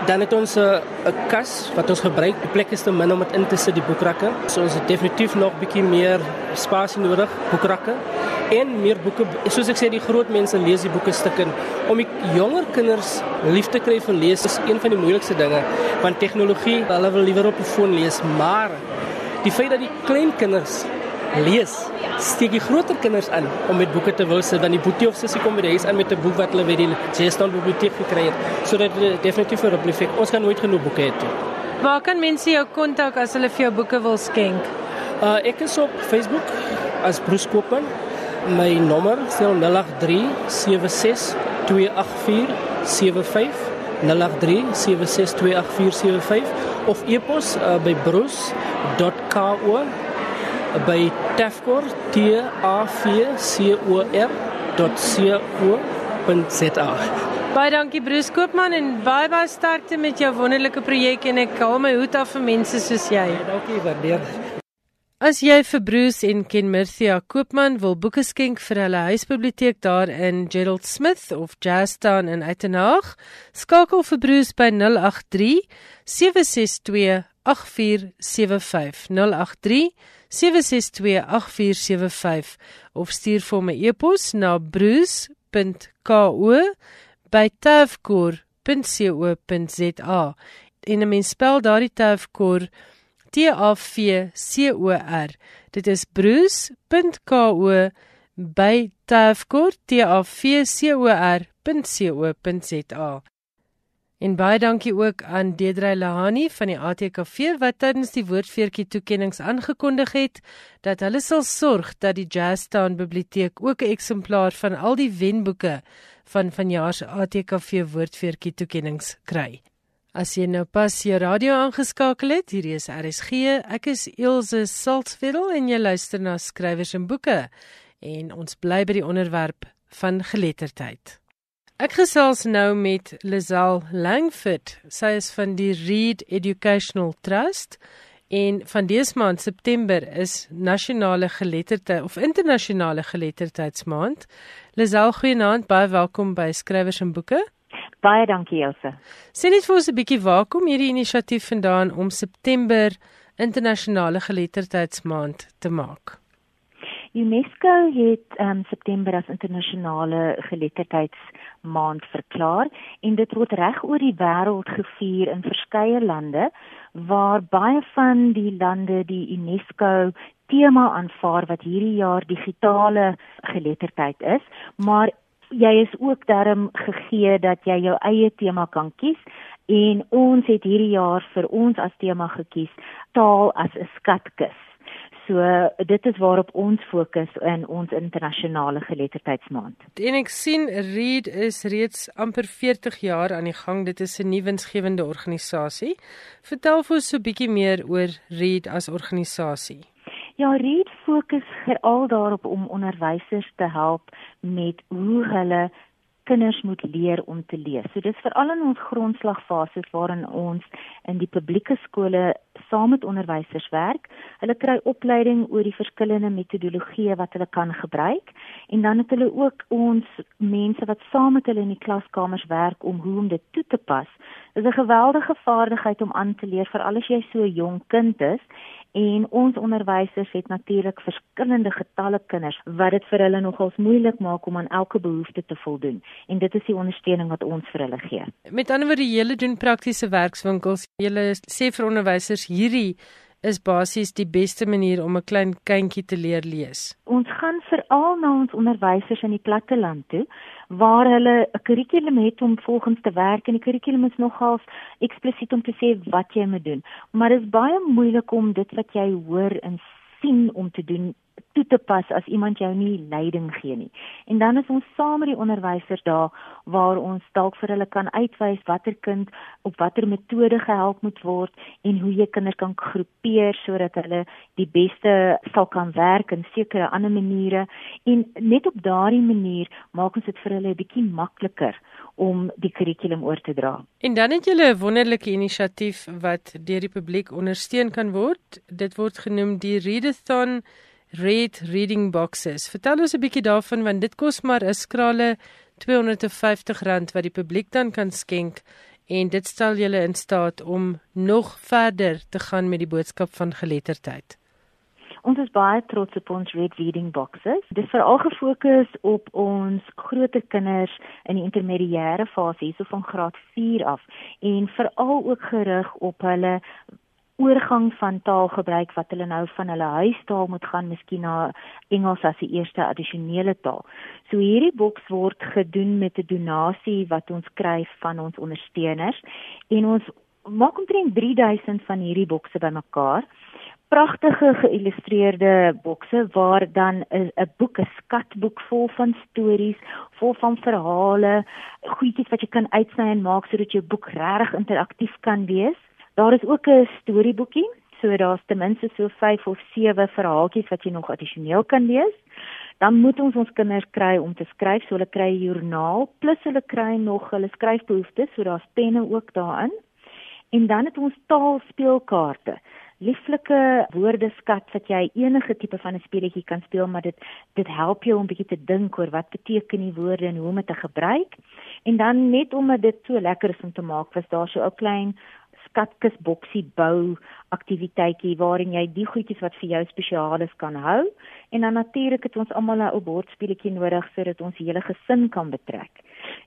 Dan het ons 'n kas wat ons gebruik. Die plek is te min om dit in te sit die boekrakke. So ons het definitief nog bietjie meer spasie nodig, boekrakke en meer boeke. Soos ek sê, die groot mense lees die boeke stukken. Om die jonger kinders lief te kry vir lees is een van die moeilikste dinge, want tegnologie, hulle wil liewer op 'n foon lees, maar die feit dat die klein kinders lees steek die groter kinders aan om met boeke te wil sit want die boetie of sussie kom by die huis aan met 'n boek wat hulle by die Jeston biblioteek gekry het sodat dit definitief 'n ripple effek ons kan nooit genoeg boeke hê toe. Waar kan mense jou kontak as hulle vir jou boeke wil skenk? Uh ek is op Facebook as Bruce Koopman. My nommer is 083 76 284 75 083 76 284 75 of e-pos uh, by bruce.ko by tafkor t a v c o r.co.za. Baie dankie Bruce Koopman en baie baie sterkte met jou wonderlike projek en ek haal my hoed af vir mense soos jy. Dankie, waardeer. As jy vir Bruce en Ken Murthia Koopman wil boeke skenk vir hulle huisbiblioteek daar in Gerald Smith of Jazztown in Uitenhage, skakel vir Bruce by 083 762 8475 083 7628475 of stuur vir my e-pos na bruce.ko@tavkor.co.za en 'n mens spel daardie tavkor T A V C O R. Dit is bruce.ko@tavkor.co.za En baie dankie ook aan Dedrey Lahani van die ATKV wat tydens die woordfeertjie toekenninge aangekondig het dat hulle sal sorg dat die Jazztown biblioteek ook 'n eksemplaar van al die wenboeke van vanjaar se ATKV woordfeertjie toekenninge kry. As jy nou pas jou radio aangeskakel het, hier is RSG. Ek is Elsje Salzwetel en jy luister na skrywers en boeke en ons bly by die onderwerp van geletterdheid. Ek gesels nou met Lazelle Langford. Sy is van die Read Educational Trust en van dese maand September is nasionale geletterdheid of internasionale geletterdheidsmaand. Lazelle, goeienaand, baie welkom by Skrywers en Boeke. Baie dankie Elsə. Sien net vir ons 'n bietjie waar kom hierdie inisiatief vandaan om September internasionale geletterdheidsmaand te maak? UNESCO het um, September as internasionale geletterdheidsmaand verklaar en dit word reg oor die wêreld gevier in verskeie lande waar baie van die lande die UNESCO tema aanvaar wat hierdie jaar digitale geletterdheid is, maar jy is ook daarom gegee dat jy jou eie tema kan kies en ons het hierdie jaar vir ons as tema gekies taal as 'n skatkis. So dit is waarop ons fokus in ons internasionale geletterdheidsmaand. En ek sien Read is reeds amper 40 jaar aan die gang. Dit is 'n nuwensgewende organisasie. Vertel vir ons so 'n bietjie meer oor Read as organisasie. Ja, Read fokus veral daarop om onderwysers te help met hoe hulle kinders moet leer om te lees. So dis veral in ons grondslagfases waarin ons in die publieke skole saam met onderwysers werk. Hulle kry opleiding oor die verskillende metodologieë wat hulle kan gebruik en dan het hulle ook ons mense wat saam met hulle in die klaskamers werk om hoe om dit toe te pas. Is 'n geweldige vaardigheid om aan te leer vir al as jy so 'n jong kind is en ons onderwysers het natuurlik verskillende getalle kinders wat dit vir hulle nogals moeilik maak om aan elke behoefte te voldoen en dit is die ondersteuning wat ons vir hulle gee. Met ander woorde, julle doen praktiese werkswinkels. Julle sê vir onderwysers hierdie is basies die beste manier om 'n klein kindjie te leer lees? Ons gaan veral na ons onderwysers in die platteland toe waar hulle 'n kurrikulum het om volgens te werk en die kurrikulum is nogals eksplisiet om te sê wat jy moet doen. Maar dit is baie moeilik om dit wat jy hoor en sien om te doen toe te pas as iemand jou nie leiding gee nie. En dan is ons saam met die onderwysers daar waar ons dalk vir hulle kan uitwys watter kind op watter metode gehelp moet word en hoe jy kinders kan groepeer sodat hulle die beste sal kan werk in sekere ander maniere en net op daardie manier maak ons dit vir hulle 'n bietjie makliker om die kurrikulum oor te dra. En dan het julle 'n wonderlike inisiatief wat deur die publiek ondersteun kan word. Dit word genoem die Readathon Read Reading Boxes. Vertel ons 'n bietjie daarvan want dit kos maar 'n skrale R250 wat die publiek dan kan skenk en dit stel julle in staat om nog verder te gaan met die boodskap van geletterdheid. Ons is baie trots op ons Read Reading Boxes. Dit veral gefokus op ons groter kinders in die intermediêre fase, hierso van graad 4 af en veral ook gerig op hulle oorgang van taalgebruik wat hulle nou van hulle huistaal moet gaan miskien na Engels as die eerste addisionele taal. So hierdie boks word gedoen met 'n donasie wat ons kry van ons ondersteuners en ons maak omtrent 3000 van hierdie bokse bymekaar. Pragtige geïllustreerde bokse waar dan 'n 'n boek, 'n skatboek vol van stories, vol van verhale, goedjies wat jy kan uitsny en maak sodat jou boek regtig interaktief kan wees. Daar is ook 'n storieboekie, so daar's ten minste so 5 of 7 verhaaltjies wat jy nog addisioneel kan lees. Dan moet ons ons kinders kry om te skryf, so hulle kry 'n joernaal plus hulle kry nog hulle skryfbehoeftes, so daar's penne ook daarin. En dan het ons taalspeelkaarte. Lieflike woordeskat wat jy enige tipe van 'n speletjie kan speel, maar dit dit help jou om bietjie te dink oor wat beteken die woorde en hoe om dit te gebruik. En dan net omdat dit so lekker is om te maak, was daar so 'n klein skatkis boksie bou aktiwiteitjie waarin jy die goedjies wat vir jou spesiaal is kan hou en dan natuurlik het ons almal 'n bordspelletjie nodig sodat ons hele gesin kan betrek.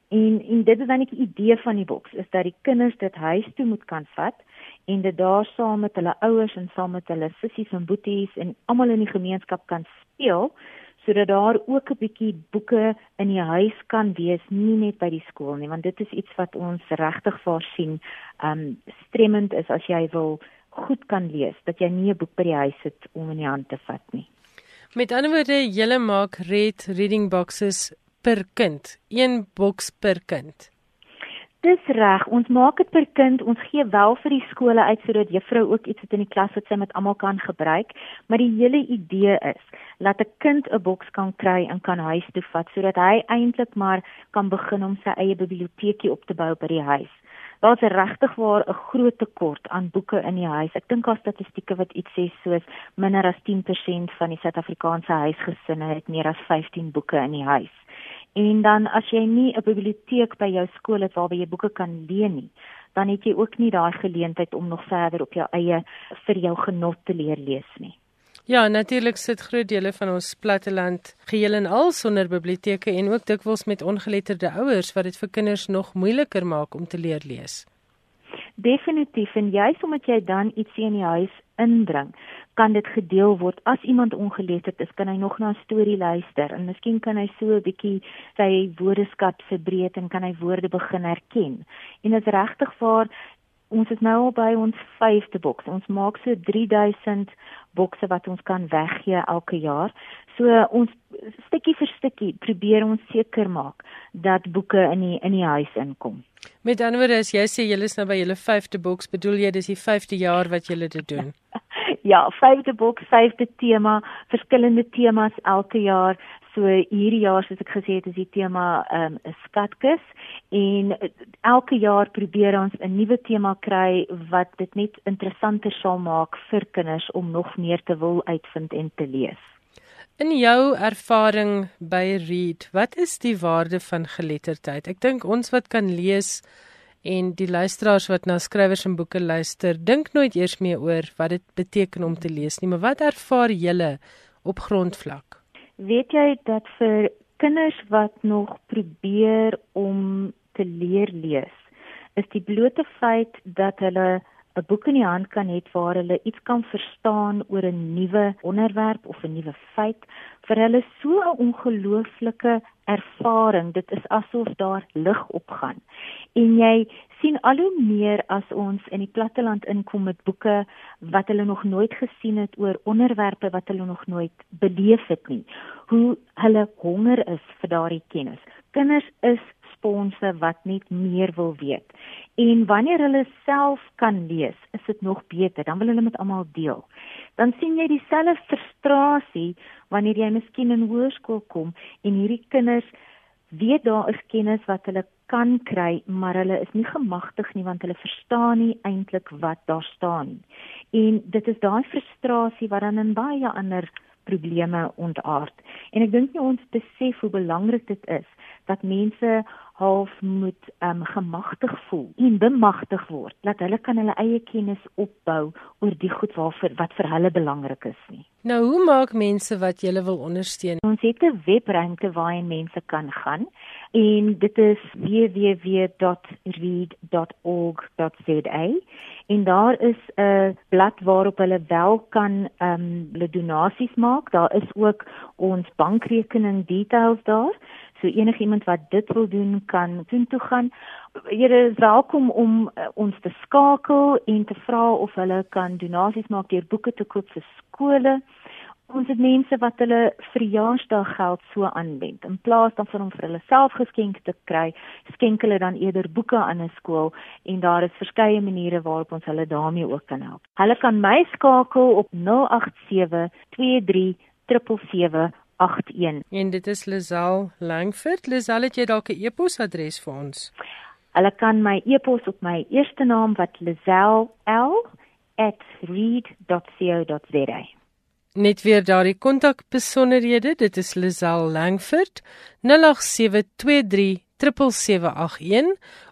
En en dit is dan die idee van die boks is dat die kinders dit huis toe moet kan vat en dit daar saam met hulle ouers en saam met hulle sissies en boeties en almal in die gemeenskap kan speel sodat daar ook 'n bietjie boeke in die huis kan wees, nie net by die skool nie, want dit is iets wat ons regtig voorsien, um stremmend is as jy wil goed kan lees, dat jy nie 'n boek by die huis het om in die hand te vat nie. Met ander woorde, jy maak read reading boxes per kind, een boks per kind. Dis reg, ons maak dit per kind. Ons gee wel vir die skole uit sodat juffrou ook iets het in die klas wat sy met almal kan gebruik, maar die hele idee is laat 'n kind 'n boks kan kry en kan huis toe vat sodat hy eintlik maar kan begin om sy eie biblioteekie op te bou by die huis. Daar's regtig waar 'n groot tekort aan boeke in die huis. Ek dink daar statistieke wat iets sê soos minder as 10% van die Suid-Afrikaanse huisgesinne het meer as 15 boeke in die huis. En dan as jy nie 'n biblioteek by jou skool het waar jy boeke kan leen nie, dan het jy ook nie daai geleentheid om nog verder op jou eie vir jou genot te leer lees nie. Ja, natuurlik sit groot dele van ons platteland geheel en al sonder biblioteke en ook dikwels met ongeletterde ouers wat dit vir kinders nog moeiliker maak om te leer lees. Definitief en juist omdat jy dan ietsie in die huis inbring, kan dit gedeel word. As iemand ongeletterd is, kan hy nog na 'n storie luister en miskien kan hy so 'n bietjie sy woordeskat verbreek en kan hy woorde begin herken. En dit is regtig waar ons is nou al by ons 5de boks. Ons maak so 3000 bokse wat ons kan weggee elke jaar. So ons stukkie vir stukkie probeer ons seker maak dat boeke in die in die huis inkom. Met ander woorde, as jy sê jy is nou by julle 5de boks, bedoel jy dis die 5de jaar wat julle dit doen? ja, 5de boks, 5de tema, verskillende temas elke jaar. So hierdie jaar soos ek gesê het, is die tema ehm, 'n um, skatkis en elke jaar probeer ons 'n nuwe tema kry wat dit net interessanter sal maak vir kinders om nog meer te wil uitvind en te lees. In jou ervaring by Read, wat is die waarde van geletterdheid? Ek dink ons wat kan lees en die luisteraars wat na skrywers en boeke luister, dink nooit eers meer oor wat dit beteken om te lees nie, maar wat ervaar julle op grondvlak? weet jy dat vir kinders wat nog probeer om te leer lees is die blote feit dat hulle 'n boek in die hand kan hê waar hulle iets kan verstaan oor 'n nuwe onderwerp of 'n nuwe feit. Vir hulle so 'n ongelooflike ervaring dit is asof daar lig opgaan en jy sien al hoe meer as ons in die platteland inkom met boeke wat hulle nog nooit gesien het oor onderwerpe wat hulle nog nooit beleef het nie. Hoe hulle honger is vir daardie kennis. Kinders is sponse wat net meer wil weet. En wanneer hulle self kan lees, is dit nog beter. Dan wil hulle met almal deel. Dan sien jy dieselfde frustrasie wanneer jy miskien in hoërskool kom en hierdie kinders weet daar is kennis wat hulle kan kry, maar hulle is nie gemagtig nie want hulle verstaan nie eintlik wat daar staan nie. En dit is daai frustrasie wat dan in baie ander probleme ontaard. En ek dink nie ons besef hoe belangrik dit is dat mense half moet um gemagtig voel en bemagtig word dat hulle kan hulle eie kennis opbou oor die goed waarvoor wat vir hulle belangrik is nie. Nou hoe maak mense wat jy wil ondersteun? Ons het 'n webruimte waarheen mense kan gaan en dit is www.read.org.za en daar is 'n blad waarop hulle wel kan ehm um, hulle donasies maak. Daar is ook ons bankrekening details daar. So enigiemand wat dit wil doen kan doen toe gaan. Julle is welkom om uh, ons te skakel en te vra of hulle kan donasies maak deur boeke te koop vir skole. Ons het mense wat hulle verjaarsdag geld so aanwend. In plaas daarvan om vir hulle self geskenke te kry, skenk hulle dan eerder boeke aan 'n skool en daar is verskeie maniere waarop ons hulle daarmee ook kan help. Hulle kan my skakel op 087 23 777 81. En dit is Lisel Langford. Lisel, het jy dalk 'n e-posadres vir ons? Hulle kan my e-pos op my eerste naam wat lisel@read.co.za. Net weer daardie kontakbesonderhede, dit is Lisel Langford 0872377781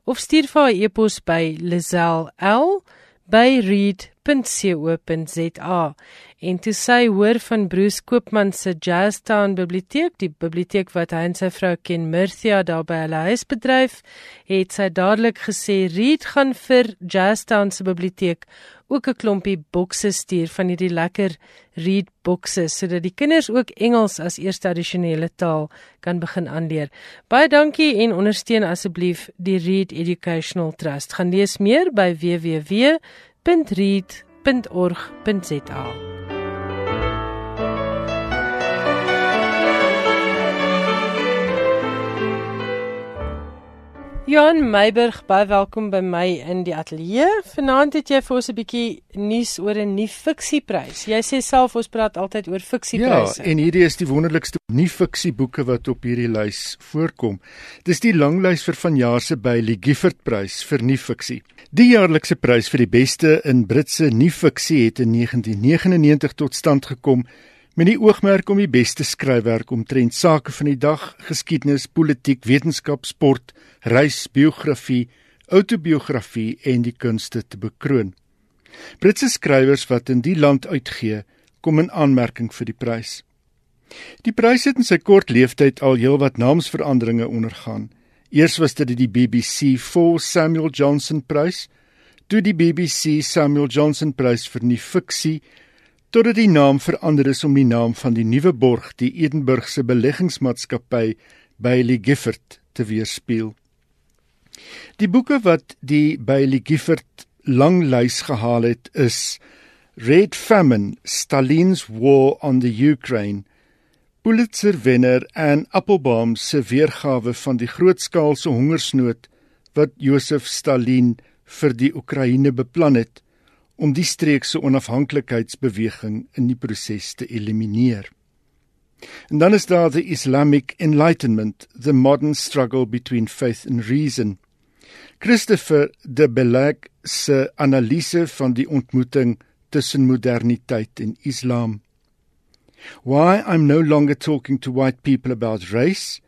of stuur vir haar e-pos by lisel@read.co.za en toe sy hoor van Bruce Koopman se Jazztown biblioteek, die biblioteek wat hy en sy vrou Ken Murthia daar by hulle huis bedryf, het sy dadelik gesê Reed gaan vir Jazztown se biblioteek ook 'n klompie bokse stuur van hierdie lekker Reed bokse sodat die kinders ook Engels as eerste addisionele taal kan begin aanleer. Baie dankie en ondersteun asseblief die Reed Educational Trust. Gaan lees meer by www.reed.org.za. Johan Meiburg, baie welkom by my in die ateljee. Vanaand het jy vir ons 'n bietjie nuus oor 'n nuwe fiksieprys. Jy sê self ons praat altyd oor fiksiepryse. Ja, en hierdie is die wonderlikste nuwe fiksieboeke wat op hierdie lys voorkom. Dis die langlys vir vanjaar se Bailey Gifford Prys vir nuwe fiksie. Die jaarlikse prys vir die beste in Britse nuwe fiksie het in 1999 tot stand gekom met die oogmerk om die beste skryfwerk omtrent sake van die dag, geskiedenis, politiek, wetenskap, sport, reis, biografie, outobiografie en die kunste te bekroon. Britse skrywers wat in die land uitgee, kom in aanmerking vir die prys. Die prys het in sy kort leeftyd al heelwat naamsveranderinge ondergaan. Eers was dit die BBC for Samuel Johnson Prys, toe die BBC Samuel Johnson Prys vir nuwe fiksie totdat die naam verander is om die naam van die nuwe borg, die Edinburgse beleggingsmaatskappy Bailey Gifford te weerspieël. Die boeke wat die Bailey Gifford langlys gehaal het is Red Famine: Stalin's War on the Ukraine, Pulitzer wenner en Applebaum se weergawe van die grootskaalse hongersnood wat Josef Stalin vir die Oekraïne beplan het om die streek se onafhanklikheidsbeweging in die proses te elimineer. En dan is daar the Islamic Enlightenment, the modern struggle between faith and reason. Christopher de Belag se analise van die ontmoeting tussen moderniteit en Islam. Why I'm no longer talking to white people about race.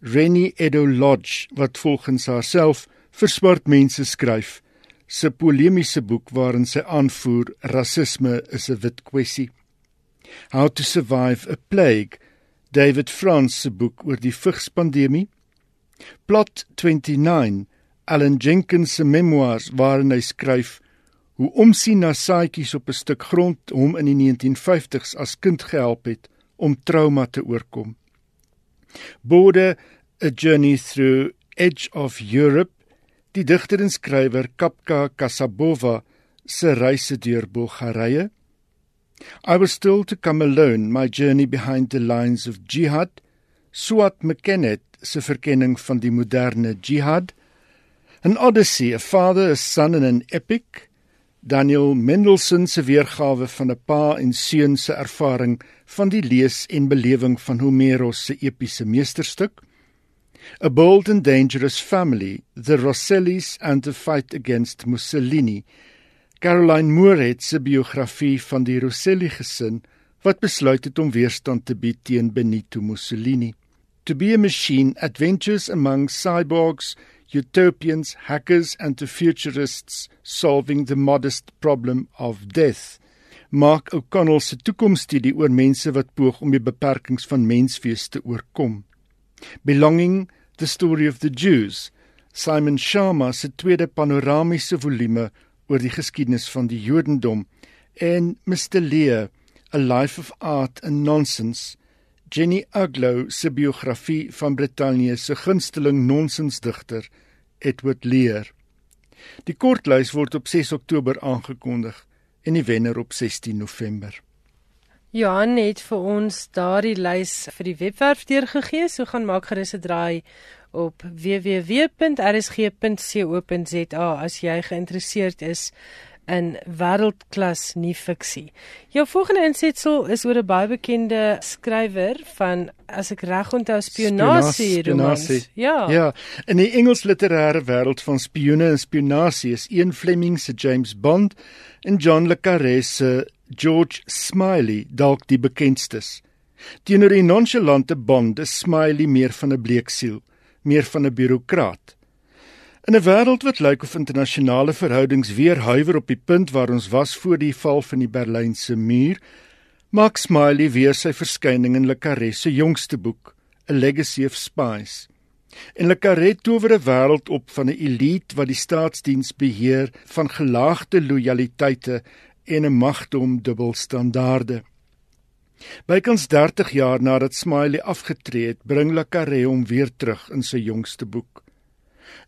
Rennie Edo Lodge wat volgens haarself vir swart mense skryf se polemiese boek waarin sy aanvoer rasisme is 'n wit kwessie. How to survive a plague, David France se boek oor die vigspandemie. Plot 29, Alan Jenkins se memoirs waarin hy skryf hoe omsien na saaitjies op 'n stuk grond hom in die 1950s as kind gehelp het om trauma te oorkom. Bode A Journey Through Edge of Europe, die digter en skrywer Kapka Kasabova se reise deur Bulgarië. I was still to come alone my journey behind the lines of jihad. Swat McKennet se verkenning van die moderne jihad. An Odyssey, a father, a son and an epic. Daniel Mendelssohn se weergawe van 'n pa en seun se ervaring van die lees en belewing van Homeros se epiese meesterstuk. A bold and dangerous family, the Rossellis and the fight against Mussolini. Caroline Moore se biografie van die Rosselli gesin wat besluit het om weerstand te bied teen Benito Mussolini. To be a machine adventures among cyborgs, utopians, hackers and the futurists solving the modest problem of death. Mark O'Connell se toekomsstudie oor mense wat poog om die beperkings van menswees te oorkom. Belonging the story of the Jews. Simon Sharma se tweede panoramiese volume oor die geskiedenis van die Jodendom en Mr Lear A Life of Art and Nonsense Jenny Aglow se biografie van Brittanje se gunsteling nonsensdigter Edward Lear. Die kortlys word op 6 Oktober aangekondig en die wenner op 16 November. Johan het vir ons daardie lys vir die webwerf deurgegee, so gaan maak gerus 'n draai op www.rsg.co.za as jy geïnteresseerd is in wêreldklas nie fiksie. Jou volgende insetsel is oor 'n baie bekende skrywer van as ek reg onthou spionasie romans. Ja. Ja, in die Engels literêre wêreld van spioene en spionasie is een Fleming se James Bond en John le Carré se George Smiley dalk die bekendstes. Teenoor die nonchalante Bond is Smiley meer van 'n bleeksiel meer van 'n bureaukraat. In 'n wêreld wat lyk of internasionale verhoudings weer huiwer op die punt waar ons was voor die val van die Berlynse muur, maak Smiley weer sy verskyning in Le Carré se jongste boek, A Legacy of Spies. En Le Carré tower 'n wêreld op van 'n elite wat die staatsdiens beheer van gelaagde lojaliteite en 'n magdom dubbelstandaarde. Bykans 30 jaar nadat Smiley afgetree het, bring Le Carré hom weer terug in sy jongste boek.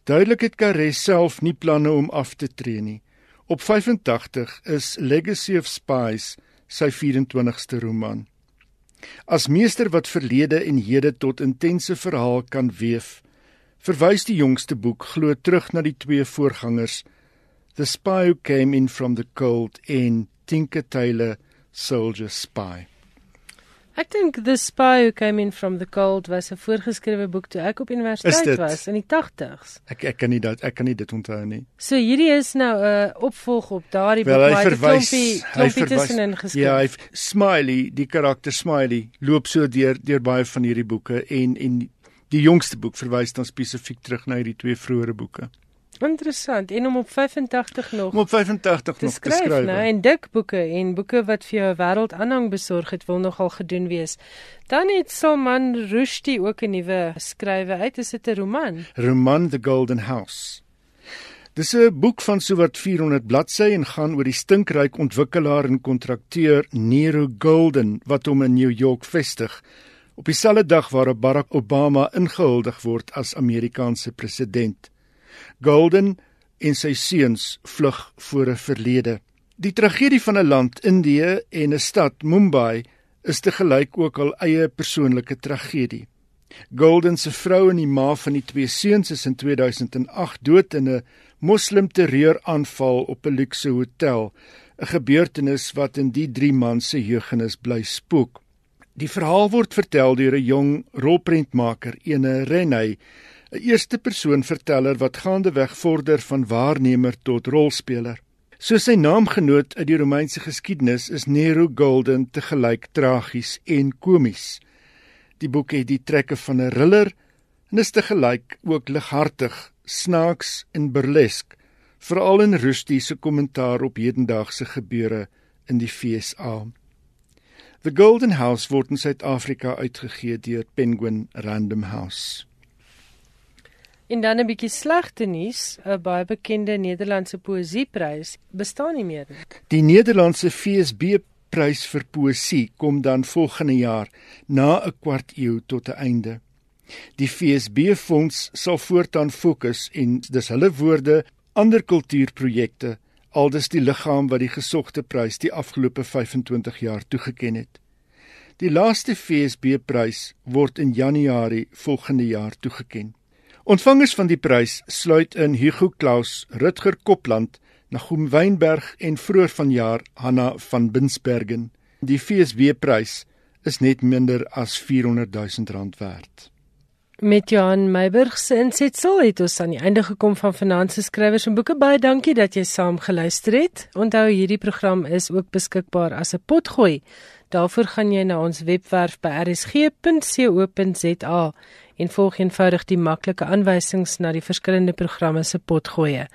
Duidelik het Carré self nie planne om af te tree nie. Op 85 is Legacy of Spies sy 24ste roman. As meester wat verlede en hede tot intense verhaal kan weef, verwys die jongste boek glo terug na die twee voorgangers, The Spy Who Came In From The Cold en Tinker Tailor Soldier Spy. Ek dink The Spy Who Came In From The Cold was 'n voorgeskrewe boek toe ek op universiteit was in die 80s. Ek ek kan nie dat ek kan nie dit onthou nie. So hierdie is nou 'n uh, opvolg op daardie boek waar hy klompie klompie tussenin geskryf. Ja, hy Smiley, die karakter Smiley loop so deur deur baie van hierdie boeke en en die jongste boek verwys dan spesifiek terug na hierdie twee vroeëre boeke. Interessant. En om op 85 nog om op 85 te nog skryf, te skryf. Nou, en dik boeke en boeke wat vir jou wêreld aanhang besorg het, wil nogal gedoen wees. Dan het Salman Rushdie ook 'n nuwe skrywe uit. Is dit 'n roman? Roman The Golden House. Dis 'n boek van sowat 400 bladsye en gaan oor die stinkryk ontwikkelaar en kontrakteur Nero Golden wat hom in New York vestig op dieselfde dag waarop Barack Obama ingehuldig word as Amerikaanse president. Golden en sy seuns vlug voor 'n verlede. Die tragedie van 'n land, Indië en 'n stad, Mumbai, is te gelyk ook al eie persoonlike tragedie. Golden se vrou en die ma van die twee seuns is in 2008 dood in 'n moslim terreuraanval op 'n luukse hotel, 'n gebeurtenis wat in die drie man se jeugenis bly spook. Die verhaal word vertel deur 'n jong rolprentmaker, ene Renay, 'n eerste persoon verteller wat gaandeweg vorder van waarnemer tot rolspeler. So sy naamgenoot uit die Romeinse geskiedenis is Nero Golden te gelyk tragies en komies. Die boek het die trekke van 'n thriller en is te gelyk ook lighartig, snaaks en burlesk, veral in Rushdie se kommentaar op hedendaagse gebeure in die FSA. The Golden House word in Suid-Afrika uitgegee deur Penguin Random House. En dan 'n bietjie slegte nuus, 'n baie bekende Nederlandse poësieprys bestaan nie meer nie. Die Nederlandse FSB prys vir poësie kom dan volgende jaar na 'n kwart eeu tot 'n einde. Die FSB fonds sal voortaan fokus en dis hulle woorde ander kultuurprojekte aldus die liggaam wat die gesogte prys die afgelope 25 jaar toegeken het. Die laaste FSB prys word in Januarie volgende jaar toegeken. Ontvangers van die prys sluit in Hugo Claus, Rutger Kopland, Nagum Wynberg en vroeër vanjaar Hanna van Binsbergen. Die FSB prys is net minder as 400 000 rand werd. Met Johan Meiburg se insetsel het ons aan die einde gekom van Finansies Skrywers en Boeke. Baie dankie dat jy saam geluister het. Onthou hierdie program is ook beskikbaar as 'n potgooi. Daarvoor gaan jy na ons webwerf by rsg.co.za en volg eenvoudig die maklike aanwysings na die verskillende programme se potgoeie.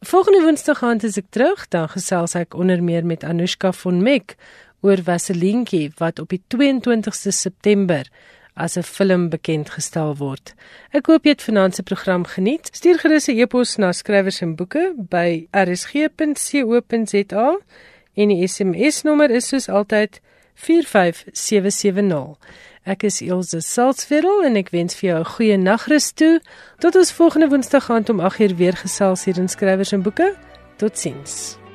Volgende Woensdag gaan ek terug, dan gesels ek onder meer met Anushka von Meck oor Vaselientjie wat op die 22ste September as 'n film bekend gestel word. Ek hoop jy het vanaand se program geniet. Stuur gerus 'n e-pos na skrywers en boeke by rsg.co.za en die SMS nommer is soos altyd 45770. Ek is Elsje Salzwetel en ek wens vir jou 'n goeie nagrus toe. Tot ons volgende Woensdag aand om 8uur weer gesels hier in skrywers en boeke. Totsiens.